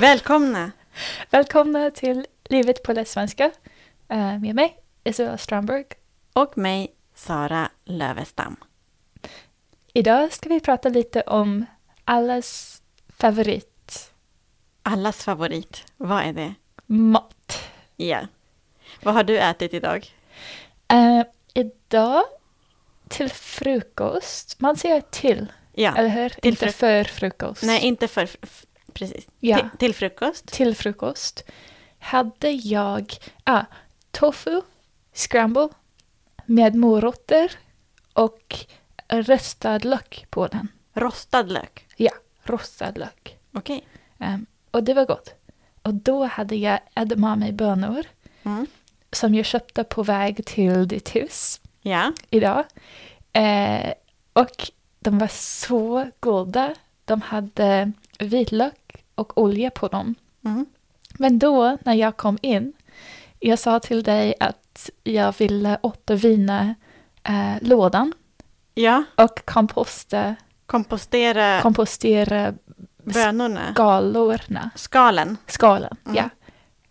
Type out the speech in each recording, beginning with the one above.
Välkomna! Välkomna till Livet på lättsvenska eh, med mig, Isabella Strandberg. Och mig, Sara Lövestam. Idag ska vi prata lite om allas favorit, Allas favorit. Vad är det? mat. Ja. Vad har du ätit idag? Eh, idag till frukost, man säger till, Ja. eller hur? till Inte för frukost. Nej, inte för... Precis. Ja. Till, till frukost. till frukost hade jag ah, tofu scramble med morötter och röstad lök på den. Rostad lök. Ja, rostad lök. Okej. Ehm, och det var gott. Och då hade jag edamamebönor Mm. som jag köpte på väg till ditt hus Ja. idag. Eh, och de var så goda. De hade vitlök och olja på dem. Mm. Men då, när jag kom in, jag sa till dig att jag ville återvinna eh, lådan Ja. och komposta, Kompostera kompostera bönorna. skalorna, Skalen. skalen. Mm. Ja.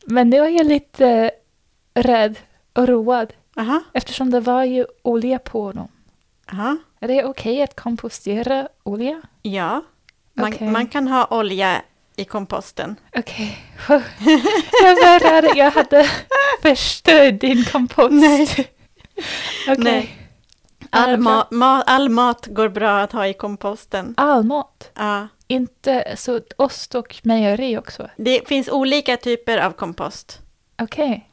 Men nu är jag lite rädd och road Aha. eftersom det var ju olja på dem. Aha. Är det okej att kompostera olja? Ja. Man, Okej. man kan ha olja i komposten. Okej. jag var rädd. Jag hade förstört din kompost. Nej. Okej. Nej. All, ma- ma- all mat går bra att ha i komposten. All mat. Ja. Inte så ost och mejeri också. Det finns olika typer av kompost. Okej.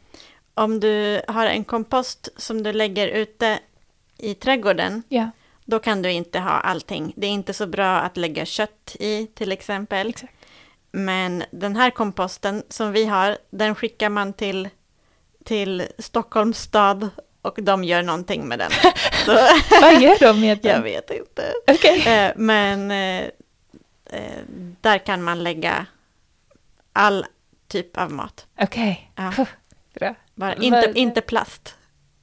Om du har en kompost som du lägger ute i trädgården, Ja, då kan du inte ha allting. Det är inte så bra att lägga kött i till exempel. exakt. Men den här komposten som vi har, den skickar man till, till Stockholms stad och de gör någonting med den. Vad gör de med jag den? vet inte. Okej. Eh, Men eh, eh, där kan man lägga all typ av mat. Okej. Ja. Puh, Bra. Bara inte, inte plast,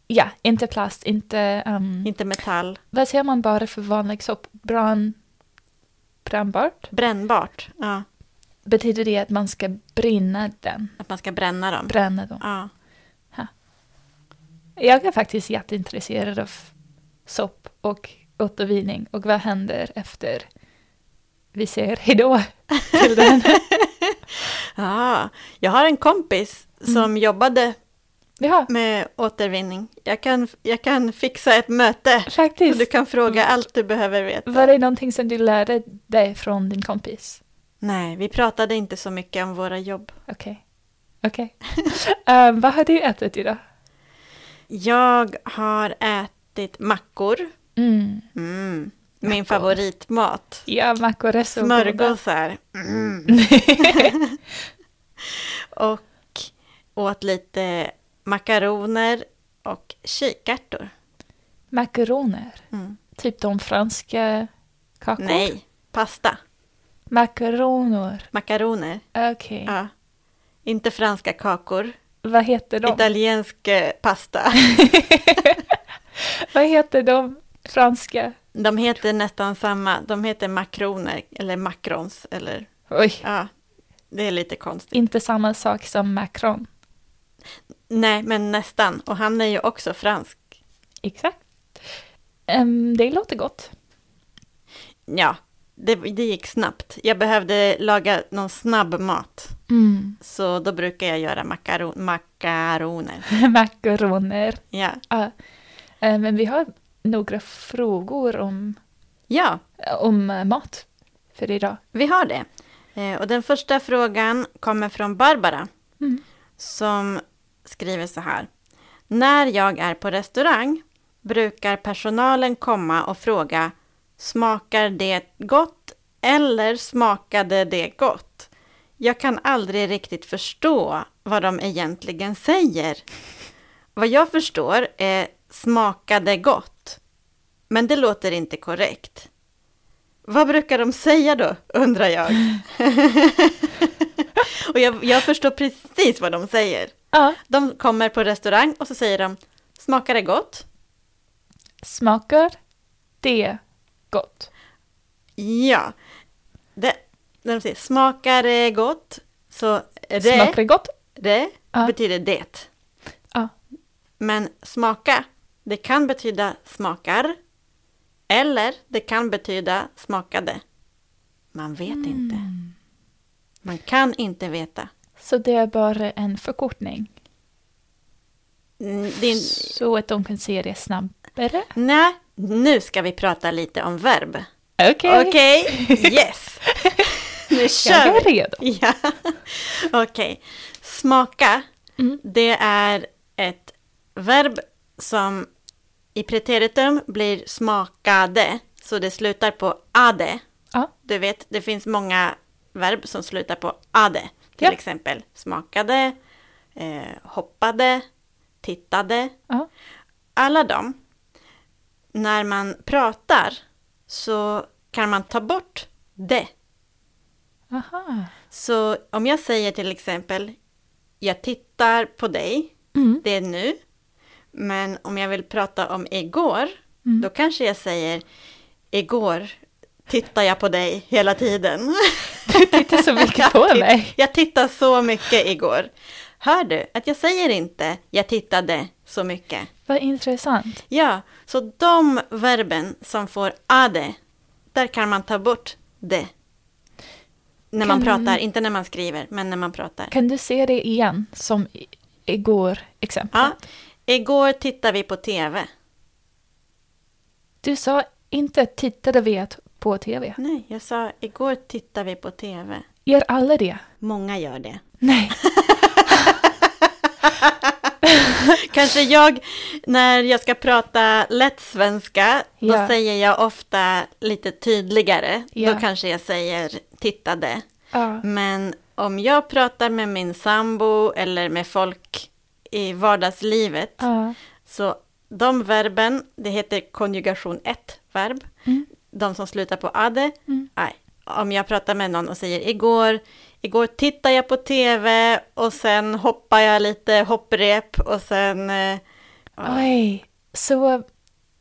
Ja, inte plast, inte... Um, inte metall. vad säger man bara för vanlig sopp? Brann... Brännbart? Brännbart. Ja, Betyder det att man ska brinna den? att man ska bränna dem. Bränna dem? Ja. Jag är faktiskt jätteintresserad av sopp och återvinning och vad händer efter vi säger hejdå till den. ja, jag har en kompis som Mm. jobbade Ja, med återvinning. Jag kan, jag kan fixa ett möte. Så faktiskt. du kan fråga allt du behöver veta. Var det någonting som du lärde dig från din kompis? Nej, vi pratade inte så mycket om våra jobb. Okej. Okej. Ehm, vad har du ätit idag? Jag har ätit mackor. Mm. Mm, min Mackor. favoritmat. Ja, mackor är så. Smörgåsar. Mm. och åt lite makaroner och kikärtor. Makaroner. Mm. Typ de franska kakor? Nej, pasta. Makaroner. Makaroner. Okej. Ja. Inte franska kakor. Vad heter de? Italiensk eh, pasta. Vad heter de franska? De heter nästan samma. De heter makroner eller makrons. Eller, Oj, ja, det är lite konstigt. inte samma sak som Macron. Nej, men nästan. Och han är ju också fransk. Exakt. Ehm, det låter gott. Ja, det, det gick snabbt. Jag behövde laga någon snabb mat. Mm. Så då brukar jag göra makaron, makaroner. Makaroner. Ja. Ja. Ehm, men vi har några frågor om, ja, om eh, mat för idag. vi har det. Eh, och den första frågan kommer från Barbara. Mm. Som skriver så här. När jag är på restaurang brukar personalen komma och fråga Smakar det gott eller smakade det gott? Jag kan aldrig riktigt förstå vad de egentligen säger. Vad jag förstår är smakade gott. Men det låter inte korrekt. Vad brukar de säga då, undrar jag. och jag, jag förstår precis vad de säger. Ja, De kommer på restaurang och så säger de Smakar det gott? smakar det gott? Ja. Det, när de säger smakar det gott? Så re, Smakar det gott? re Ja. betyder det. Ja. Men smaka, det kan betyda smakar. Eller det kan betyda smakade. Man vet inte. Mm. Man kan inte veta. Så det är bara en förkortning? Mm, Din, Så att de kan se det snabbare? nej, nu ska vi prata lite om verb. Okej. Okej, yes. Nu Jag kör är vi. redo. Ja, okej. Smaka, Mm. det är ett verb som i preteritum blir smakade, så det slutar på ade. Ja. Du vet, det finns många verb som slutar på ade. Till Ja. exempel smakade, eh, hoppade, tittade. Ja. Alla de, när man pratar så kan man ta bort det. Aha. Så om jag säger till exempel, jag tittar på dig, Mm. det är nu. Men om jag vill prata om igår, Mm. då kanske jag säger, igår tittar jag på dig hela tiden. Du tittar så mycket på mig. Jag tittar så mycket igår. Hör du att jag säger inte, jag tittade så mycket. Vad intressant. Ja, så de verben som får ade, där kan man ta bort det. När man Kan- pratar, inte när man skriver, men när man pratar. Kan du se det igen som igår exempel? Ja, igår tittade vi på TV. Du sa inte tittade vi på tv. Nej, jag sa igår tittade vi på TV. Gör alla det? Många gör det. Nej. Kanske jag, när jag ska prata lätt svenska, då Ja. säger jag ofta lite tydligare. Ja. Då kanske jag säger tittade. Ja. Men om jag pratar med min sambo eller med folk i vardagslivet, så de verben, det heter konjugation 1 verb, Mm. de som slutar på ade. Mm. Nej, om jag pratar med någon och säger igår, igår tittade jag på tv och sen hoppar jag lite hopprep och sen... Eh, Oj. Så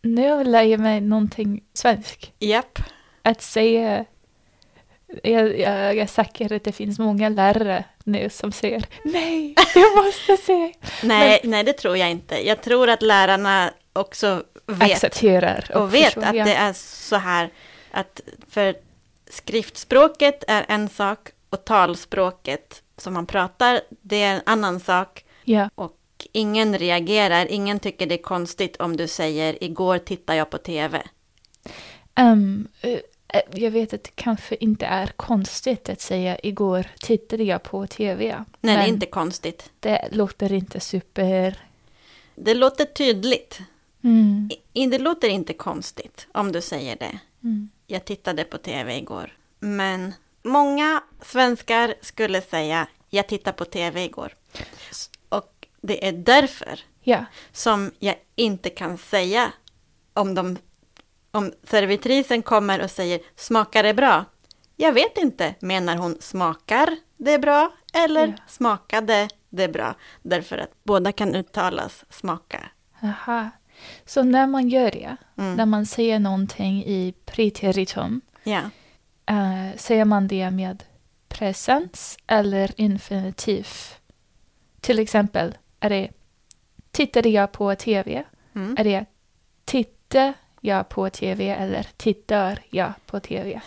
nu lär jag mig någonting svensk. japp. Att säga... Jag, jag, jag säker att det finns många lärare nu som säger nej, du måste säga. Nej, nej, det tror jag inte. Jag tror att lärarna också vet Accepterar och vet förstår, att ja. det är så här att för skriftspråket är en sak och talspråket som man pratar, det är en annan sak. Ja. Och ingen reagerar, ingen tycker det är konstigt om du säger igår tittade jag på tv. Ehm, eh, eh, jag vet att det kanske inte är konstigt att säga igår tittade jag på tv. Nej, det är inte konstigt. det låter inte super... Det låter tydligt. Mm. Det låter inte konstigt om du säger det. Mm. Jag tittade på tv igår. Men många svenskar skulle säga jag tittade på tv igår. Och det är därför Ja. som jag inte kan säga om, de, om servitrisen kommer och säger smakar det bra? Jag vet inte, menar hon smakar det bra eller Ja. smakade det bra? Därför att båda kan uttalas smaka. Aha. Så när man gör det, Mm. när man säger någonting i preteritum, Ja. eh, säger man det med presens eller infinitiv? Till exempel, är det tittade jag på tv? Mm. Är det tittade jag på tv eller tittar jag på tv?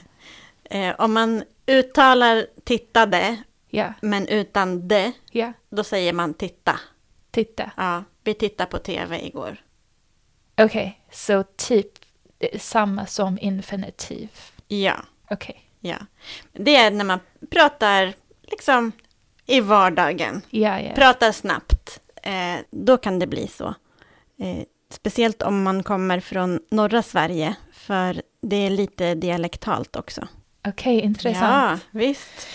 Eh, om man uttalar tittade Ja, men utan det, ja, då säger man titta. titta. Ja, vi tittade på tv igår. Okej, så typ är samma som infinitiv. Ja, Okej, ja. Det är när man pratar liksom i vardagen. ja, ja. Pratar snabbt. Eh, då kan det bli så. Eh, speciellt om man kommer från norra Sverige. För det är lite dialektalt också. Okej, intressant. Ja, visst.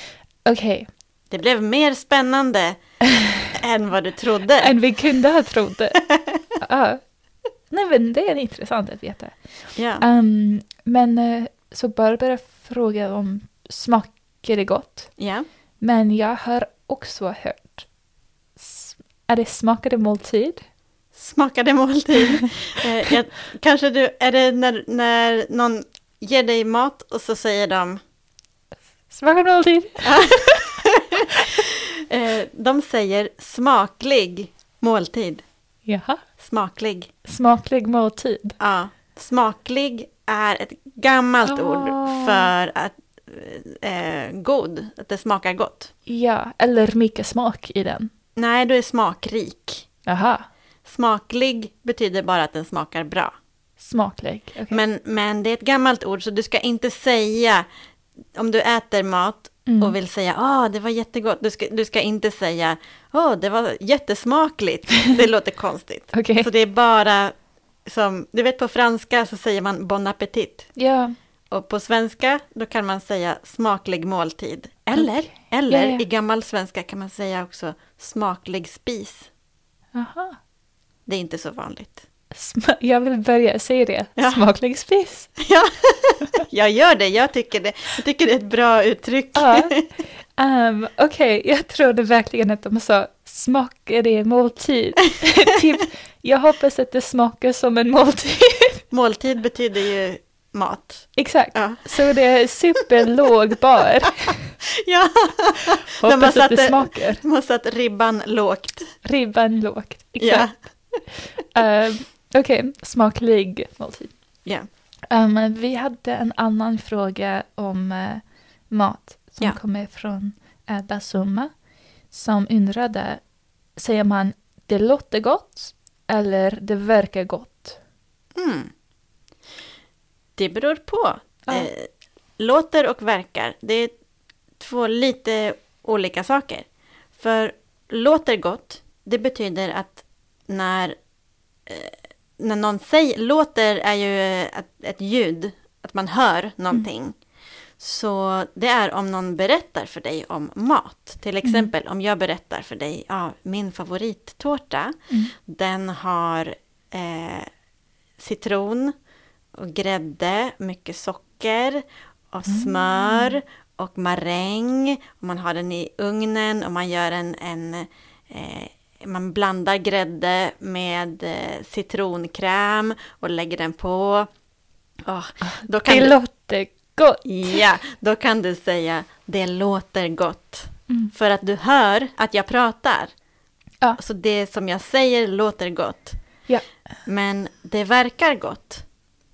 Okej, Det blev mer spännande än vad du trodde. än vi kunde ha trott. ja. Nej, men det är intressant att veta. Ja. Um, men eh, så Barbara frågade om smakar det gott? ja. Men jag har också hört, är det smakade måltid? Smakade måltid. eh, jag, kanske du, är det när, när någon ger dig mat och så säger de Smakade måltid? Eh, de säger smaklig måltid. Jaha. Smaklig. Smaklig måltid. Ja, smaklig är ett gammalt Ah. ord för att eh, god, att det smakar gott. Ja, eller mycket smak i den. Nej, du är smakrik. Jaha. Smaklig betyder bara att den smakar bra. Smaklig. okej. Men, men det är ett gammalt ord så du ska inte säga, om du äter mat Mm. och vill säga åh det var jättegott, du ska, du ska inte säga åh det var jättesmakligt, det låter konstigt. Okej. Så det är bara som, du vet på franska så säger man bon appetit. Ja. Och på svenska då kan man säga smaklig måltid. Eller, Okej. eller Ja, ja. i gammal svenska kan man säga också smaklig spis. Aha. Det är inte så vanligt. Jag vill börja säga det. Ja. Spis. Ja, jag gör det. Jag tycker det, jag tycker det är ett bra uttryck. Ja. Um, Okej, jag trodde verkligen att de sa smakar det måltid. typ, jag hoppas att det smakar som en måltid. Måltid betyder ju mat. Exakt. Ja, Så det är superlåg bar. ja. De har Hoppas att det smakar. har satt ribban lågt. Ribban lågt. Ja. Exakt. Um, Okej, smaklig måltid. ja. Um, vi hade en annan fråga om eh, mat som Ja. kommer från uh, Basuma som undrade, säger man det låter gott eller det verkar gott? Mm. Det beror på. Ja. Eh, låter och verkar, det är två lite olika saker. För låter gott, det betyder att när, eh, när någon säger, låter är ju ett, ett ljud, att man hör någonting. Så det är om någon berättar för dig om mat. Till exempel om jag berättar för dig, ja, min favorittårta, Mm. den har eh, citron och grädde, mycket socker och smör och maräng. Och man har den i ugnen och man gör en, en eh, man blandar grädde med eh, citronkräm och lägger den på. Åh, då kan Det du, låter gott. ja, då kan du säga det låter gott. Mm. För att du hör att jag pratar. Ja. Så det som jag säger låter gott. Ja. Men det verkar gott.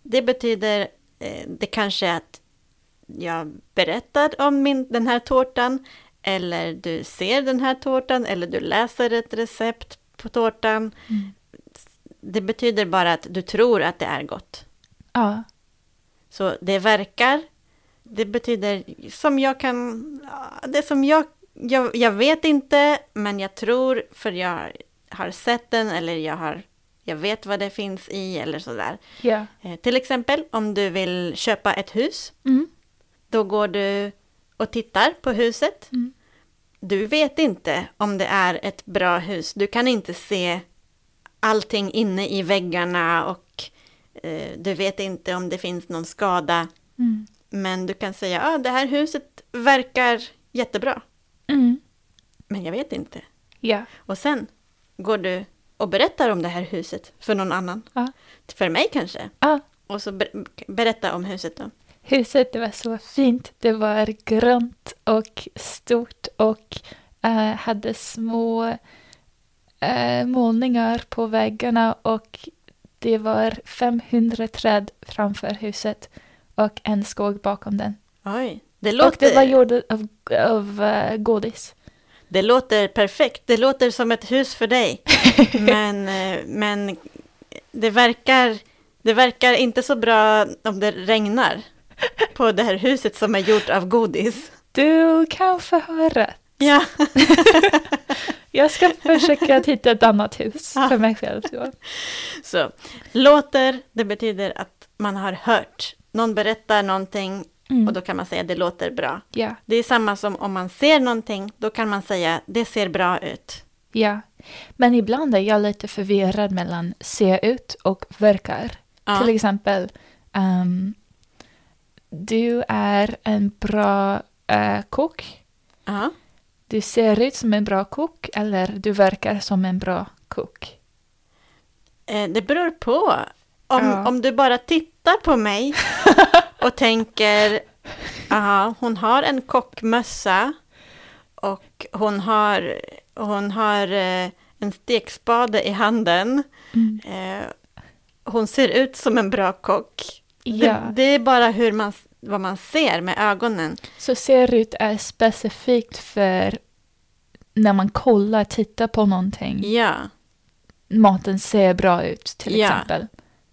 Det betyder, eh, det kanske att jag berättar om min, den här tårtan, eller du ser den här tårtan, eller du läser ett recept på tårtan. Mm. Det betyder bara att du tror att det är gott. Ja. Så det verkar, det betyder som jag kan, det som jag, jag, jag vet inte, men jag tror för jag har sett den eller jag har, jag vet vad det finns i eller sådär. Ja. Eh, till exempel om du vill köpa ett hus, Mm. då går du och tittar på huset. Mm. Du vet inte om det är ett bra hus. Du kan inte se allting inne i väggarna och eh, du vet inte om det finns någon skada. Mm. Men du kan säga, ja ah, det här huset verkar jättebra. Mm. Men jag vet inte. Ja. Och sen går du och berättar om det här huset för någon annan. Ja. För mig kanske. Ja. Och så ber- berätta om huset då. Huset det var så fint. Det var grönt och stort och eh, hade små eh, målningar på väggarna och det var 500 träd framför huset och en skog bakom den. Oj, det Och låter, det var gjort av, av eh, godis. det låter perfekt. Det låter som ett hus för dig. men, eh, men det verkar, det verkar inte så bra om det regnar på det här huset som är gjort av godis. Du kanske har rätt. Ja, Jag ska försöka att hitta ett annat hus för mig själv. Då. så låter, det betyder att man har hört. Någon berättar någonting Mm. och då kan man säga det låter bra. Ja, Det är samma som om man ser någonting, då kan man säga det ser bra ut. ja. Men ibland är jag lite förvirrad mellan se ut och verkar. Ja. Till exempel, ehm, du är en bra eh, kock. Ja. Du ser ut som en bra kock eller du verkar som en bra kock. Eh, Det beror på. Om, Ja. om du bara tittar på mig och tänker, aha, hon har en kockmössa och hon har, hon har eh, en stekspade i handen. Mm. Eh, hon ser ut som en bra kock. Ja, Det, det är bara hur man, vad man ser med ögonen. så ser ut är specifikt för när man kollar, tittar på någonting. Ja, Maten ser bra ut till Ja. exempel.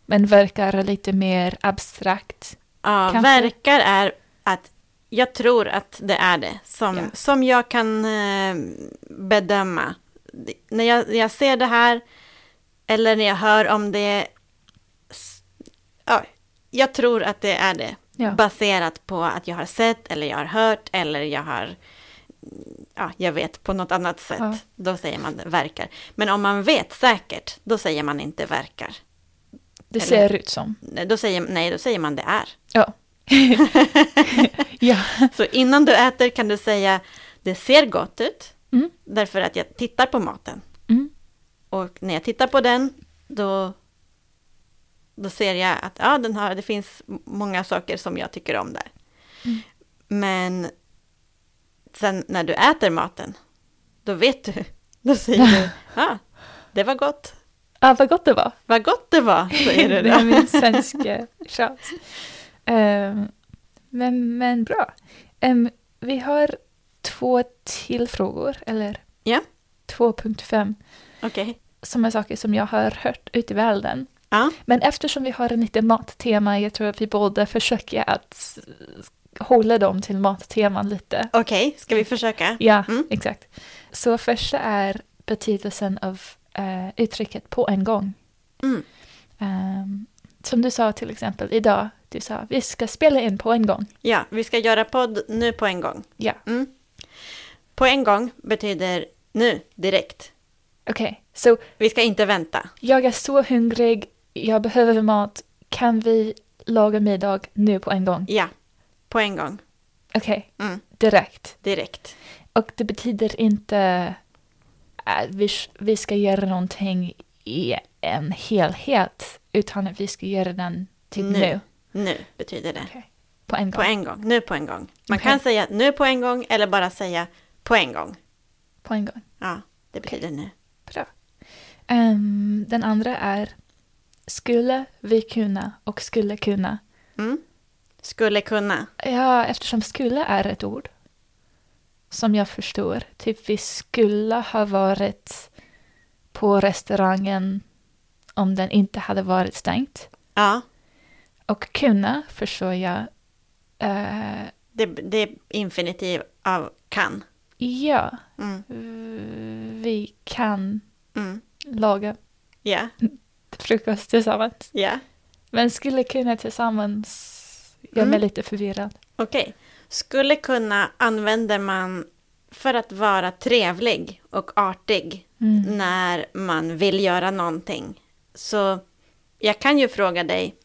Men verkar lite mer abstrakt. ja Kanske. verkar är att jag tror att det är det som, Ja. som jag kan eh, bedöma. När jag, jag ser det här eller när jag hör om det. Ja, jag tror att det är det. Ja. Baserat på att jag har sett eller jag har hört eller jag har, ja, jag vet på något annat sätt. Ja. Då säger man verkar. Men om man vet säkert, då säger man inte verkar. Det Eller- ser ut som. Då säger, nej, då säger man det är. Ja. ja. Så innan du äter kan du säga, det ser gott ut, Mm. därför att jag tittar på maten. Mm. Och när jag tittar på den, då, då ser jag att ja, den har, det finns många saker som jag tycker om där. Mm. Men sen när du äter maten, då vet du. Då säger du, ja, det var gott. Ah, vad gott det var. Vad gott det var, säger du det är då. min svenska chans. Ehm, men, men bra. Ehm, vi har två till frågor, eller Ja. 2.5, Okej. som är saker som jag har hört ute i världen. Ja, Men eftersom vi har en lite mattema, jag tror att vi båda försöker att hålla dem till matteman lite. okej, ska vi försöka? Ja, Mm. exakt. Så första är betydelsen av eh, uttrycket på en gång. Mm. Ehm, som du sa till exempel idag, du sa vi ska spela in på en gång. Ja, vi ska göra podd nu på en gång. Ja, Mm. På en gång betyder nu, direkt. okej. Så Vi ska inte vänta. jag är så hungrig, jag behöver mat, kan vi laga middag nu på en gång? Ja, på en gång. Okej, Mm. direkt. Direkt. Och det betyder inte att vi, vi ska göra någonting i en helhet, utan att vi ska göra den till Nu. nu. Nu betyder det. Okej. På en På gång. en gång. Nu på en gång. Man Okej. kan säga nu på en gång eller bara säga på en gång. På en gång. Ja, det betyder nu. Bra. Ehm, den andra är skulle vi kunna och skulle kunna. Mm. Skulle kunna. Ja, eftersom skulle är ett ord som jag förstår. Typ vi skulle ha varit på restaurangen om den inte hade varit stängt. Ja, Och kunna förstår jag. eh, det, det är infinitiv av kan. ja, Mm. vi kan Mm. laga Ja, frukost tillsammans. ja. Men skulle kunna tillsammans gör mig Mm. lite förvirrad. Okej. Skulle kunna använder man för att vara trevlig och artig Mm. när man vill göra någonting. Så jag kan ju fråga dig,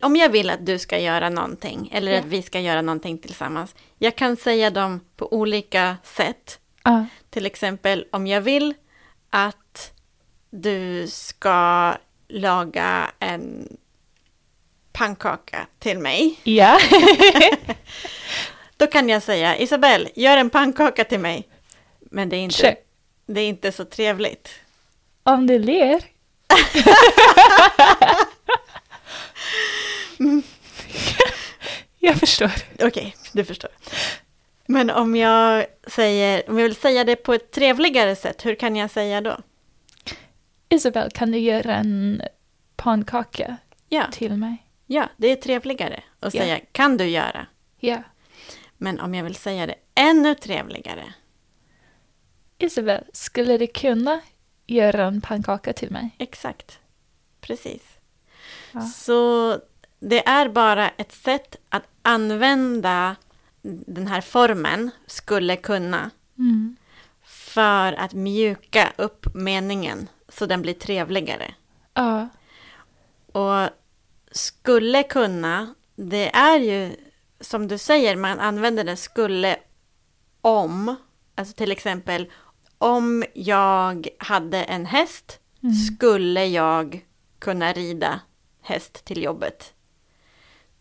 om jag vill att du ska göra någonting, eller Ja. att vi ska göra någonting tillsammans. Jag kan säga dem på olika sätt. Ja. Till exempel om jag vill att du ska laga en pannkaka till mig. Ja. Då kan jag säga, Isabelle, gör en pannkaka till mig. Men det är inte, Kör. det är inte så trevligt. Om du ler. jag förstår. Okej, du förstår. Men om jag säger, om jag vill säga det på ett trevligare sätt, hur kan jag säga då? Isabel, kan du göra en pannkaka Ja, till mig? ja det är trevligare att Ja. säga kan du göra. Ja. Men om jag vill säga det ännu trevligare. Isabel, skulle du kunna göra en pannkaka till mig? Exakt. Precis. Ja. Så det är bara ett sätt att använda den här formen, skulle kunna, Mm. för att mjuka upp meningen så den blir trevligare. Ja. Och skulle kunna, det är ju som du säger, man använder det skulle om. Alltså till exempel, om jag hade en häst Mm. skulle jag kunna rida häst till jobbet.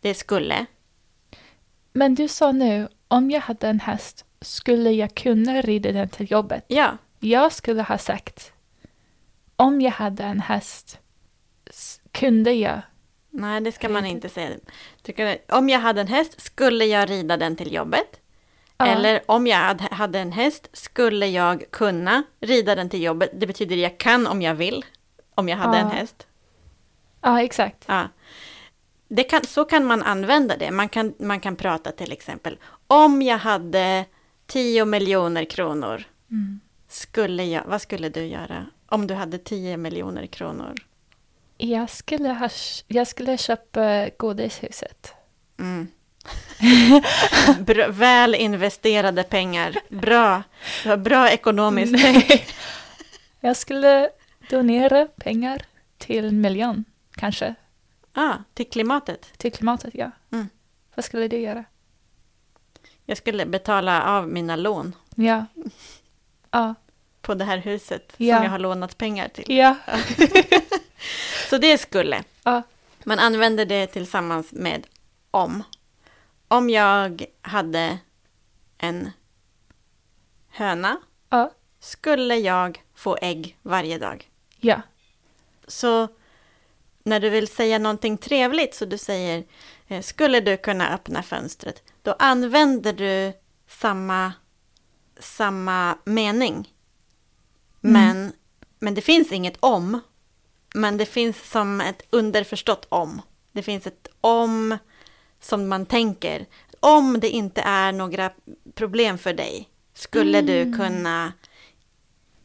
Det skulle. Men du sa nu, om jag hade en häst skulle jag kunna rida den till jobbet? Ja, Jag skulle ha sagt, om jag hade en häst, kunde jag? nej det ska man inte säga. Om jag hade en häst skulle jag rida den till jobbet. Ja. Eller om jag hade- hade en häst skulle jag kunna rida den till jobbet. Det betyder jag kan om jag vill. Om jag hade Ja. en häst. Ja, exakt. Ja. Det kan, så kan man använda det. Man kan, man kan prata till exempel. Om jag hade 10 miljoner kronor, Mm. skulle jag, vad skulle du göra? Om du hade 10 miljoner kronor? Jag skulle, ha, jag skulle köpa godishuset. Mm. Väl investerade pengar. Bra. Bra ekonomiskt tänk. Nej. Jag skulle donera pengar till miljön, kanske. Ah, till klimatet. Till klimatet, ja. Mm. Vad skulle du göra? Jag skulle betala av mina lån Ja. Ja. På det här huset Ja. som jag har lånat pengar till. Ja. Så det skulle. Ja. Man använder det tillsammans med om. Om jag hade en höna Ja. skulle jag få ägg varje dag. Ja. Så när du vill säga någonting trevligt så du säger eh, skulle du kunna öppna fönstret, då använder du samma, samma mening. Mm. Men, men det finns inget om, men det finns som ett underförstått om. Det finns ett om som man tänker. Om det inte är några problem för dig, skulle du Mm. kunna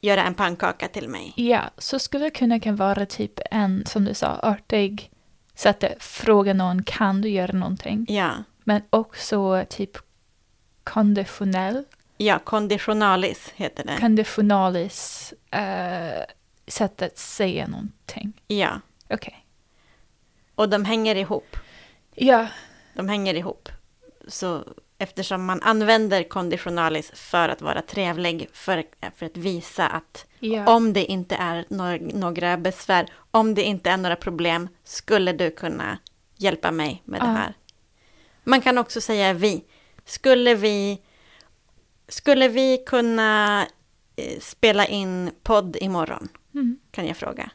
göra en pannkaka till mig? Ja, så skulle det kunna kan vara typ en, som du sa, artig sätt att fråga någon, kan du göra någonting? Ja. Men också typ konditionell, Ja, konditionalis heter det. konditionalis eh, sätt att säga någonting. Ja, Okej. och de hänger ihop. Ja, De hänger ihop. Så eftersom man använder konditionalis för att vara trevlig, för, för att visa att ja. om det inte är no- några besvär, om det inte är några problem, skulle du kunna hjälpa mig med det här. Man kan också säga vi. Skulle vi, skulle vi kunna eh, spela in podd imorgon? Mm. Kan jag fråga.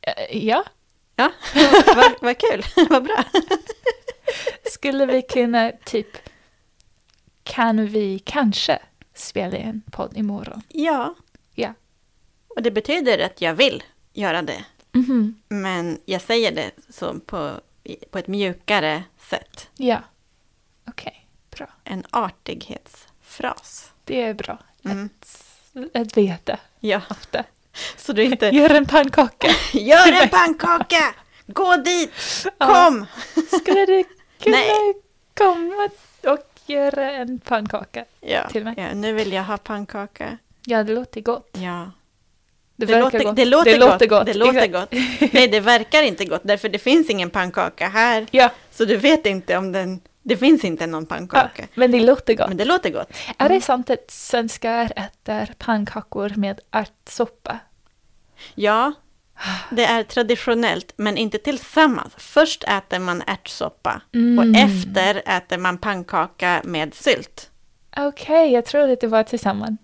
Eh, ja. Ja, vad, vad kul, vad bra. Skulle vi kunna typ, kan vi kanske spela en podd imorgon? Ja, Ja. och det betyder att jag vill göra det. Mhm. Men jag säger det så på, på ett mjukare sätt. Ja. Okej, bra. En artighetsfras. Det är bra Mm. att, att veta Ja, ofta. så du inte... Gör en pannkaka. Gör en pannkaka! Gå dit! Ja. Kom! Skulle du kunna Nej. komma och göra en pannkaka? Ja, Till mig. ja, nu vill jag ha pannkaka. Ja, det låter gott. Ja. Det, Det, låter, gott. det låter det gott. låter gott. Det låter gott. Nej, det verkar inte gott, därför det finns ingen pannkaka här. Ja, Så du vet inte om den... Det finns inte någon ja, pannkaka. men det låter gott. Men det låter gott. Är det sant att svenskar äter pannkakor med ärtsoppa? Ja, det är traditionellt, men inte tillsammans. Först äter man ärtsoppa Mm. och efter äter man pannkaka med sylt. Okej, jag trodde att det var tillsammans.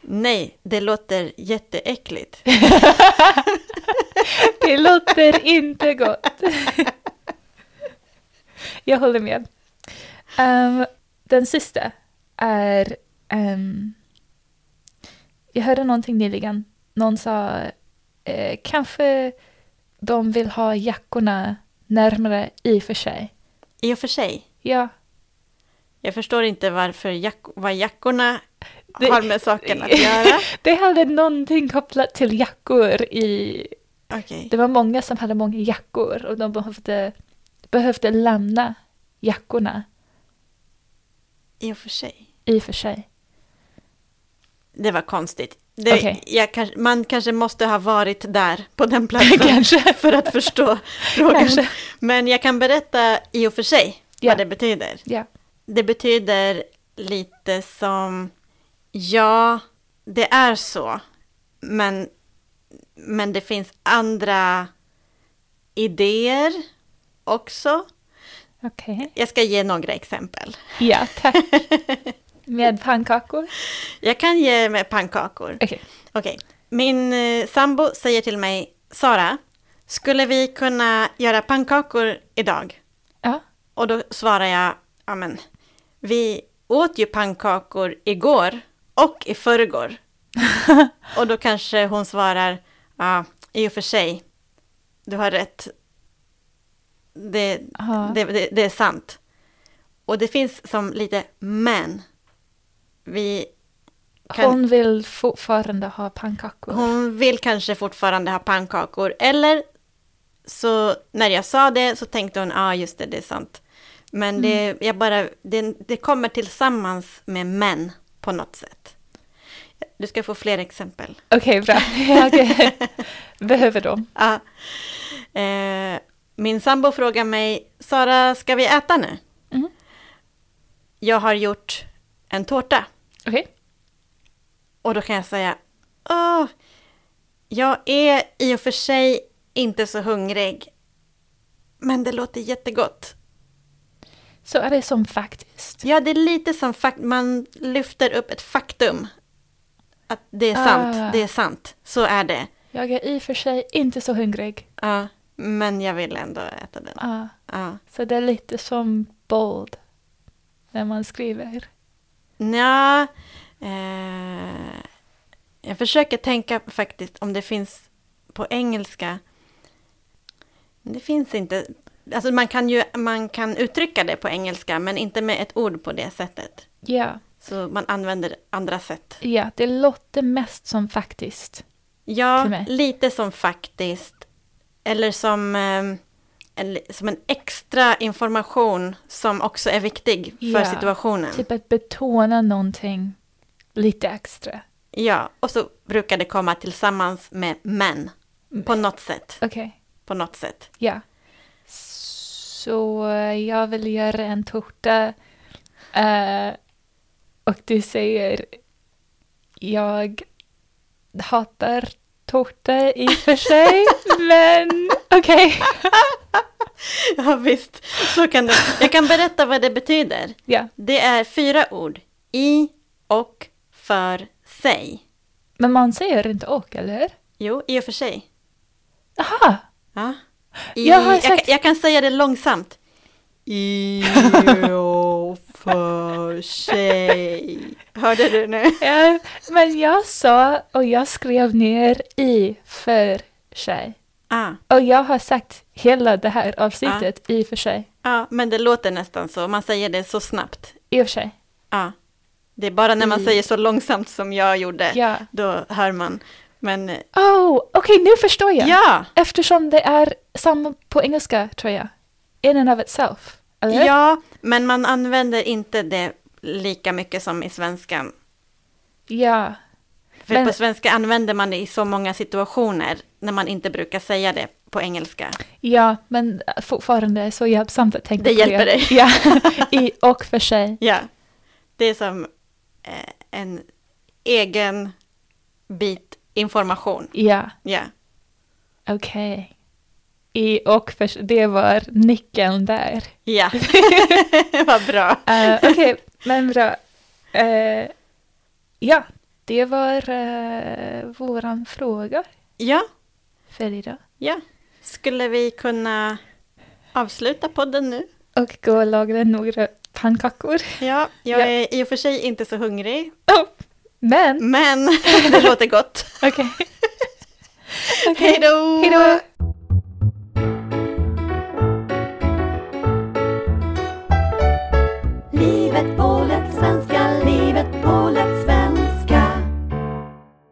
Nej, det låter jätteäckligt. Det låter inte gott. Jag håller med. Ehm, den sista är... ehm, jag hörde någonting nyligen. Någon sa eh, kanske de vill ha jackorna närmare i och för sig. I och för sig, Ja, jag förstår inte varför jack vad jackorna Det- har med saken att göra. det hade någonting kopplat till jackor i... Okej, Det var många som hade många jackor och de behövde, behövde lämna jackorna i och för sig. i och för sig. Det var konstigt. Det, Okej. jag, man kanske måste ha varit där på den platsen för att förstå frågan. Men jag kan berätta i och för sig Ja. vad det betyder. Ja. Det betyder lite som, ja, det är så, men, men det finns andra idéer också. Okej. Jag ska ge några exempel. Ja, tack. Med pannkakor? Jag kan ge med pannkakor. Okej. Okej. Min eh, sambo säger till mig, Sara, skulle vi kunna göra pannkakor idag? Ja. Och då svarar jag, ja men, vi åt ju pannkakor igår och i förrgår. och då kanske hon svarar, ja, i och för sig, du har rätt. Det, det, det, det är sant. Och det finns som lite men. Vi kan, Hon vill fortfarande ha pannkakor. hon vill kanske fortfarande ha pannkakor. Eller så när jag sa det så tänkte hon, ja ah, just det, det är sant. Men det, jag bara, det, det kommer tillsammans med män på något sätt. Du ska få fler exempel. Okej, bra. Ja, okej. Behöver de? Ja. Eh, min sambo frågar mig, Sara, ska vi äta nu? Mm. Jag har gjort en tårta. Okej. Och då kan jag säga, Åh, jag är i och för sig inte så hungrig. Men det låter jättegott. Så är det som faktiskt. Ja, det är lite som fakt man lyfter upp ett faktum. Att det är sant, Ah. det är sant. Så är det. Jag är i och för sig inte så hungrig. Ja, men jag vill ändå äta den. Ja, Ja. så det är lite som bold när man skriver. Nja, eh, jag försöker tänka faktiskt om det finns på engelska. Det finns inte. Alltså man kan ju man kan uttrycka det på engelska men inte med ett ord på det sättet. Ja, Så man använder andra sätt. ja, det låter mest som faktiskt. Ja, lite som faktiskt. Eller som, eh, en, som en extra information som också är viktig för Ja, situationen. Typ att betona någonting lite extra. Ja, och så brukar det komma tillsammans med män. På något sätt. Okej, På något sätt. ja. Så jag vill göra en tårta. eh, och du säger jag hatar tårta i och för sig, men okej. Ja, visst. Så kan det. Jag kan berätta vad det betyder. Ja, Det är fyra ord. I och för sig. men man säger inte och, eller? Jo, i och för sig. Aha, Ja. I, Jag jag, jag kan säga det långsamt. I och för sig. Hörde du nu? ja, men jag sa och jag skrev ner i för sig. Ah, Och jag har sagt hela det här avsnittet i och för sig. ja, men det låter nästan så. Man säger det så snabbt. I och för sig. Ja. Det är bara när man I- säger så långsamt som jag gjorde. Ja. Då hör man. Men eh, Oh, okej, nu förstår jag. ja, Eftersom det är samma på engelska, tror jag. In and of itself. Eller? ja, men man använder inte det lika mycket som i svenskan. Ja. För Men- på svenska använder man det i så många situationer när man inte brukar säga det på engelska. Ja, men fortfarande är det så hjälpsamt att tänka Det på hjälper det. dig. Ja, i och för sig. Ja, det är som eh, en egen bit information. Ja, Ja, okej. I och för det var nyckeln där. ja. vad bra. Uh, okej, men bra. Eh, ja, det var uh, våran fråga Ja, för idag. ja. Skulle vi kunna avsluta podden nu? Och gå och laga några pannkakor. Ja, jag Ja. är i och för sig inte så hungrig, Oh, men, men det låter gott. okej. Hej då! Hej då! met all.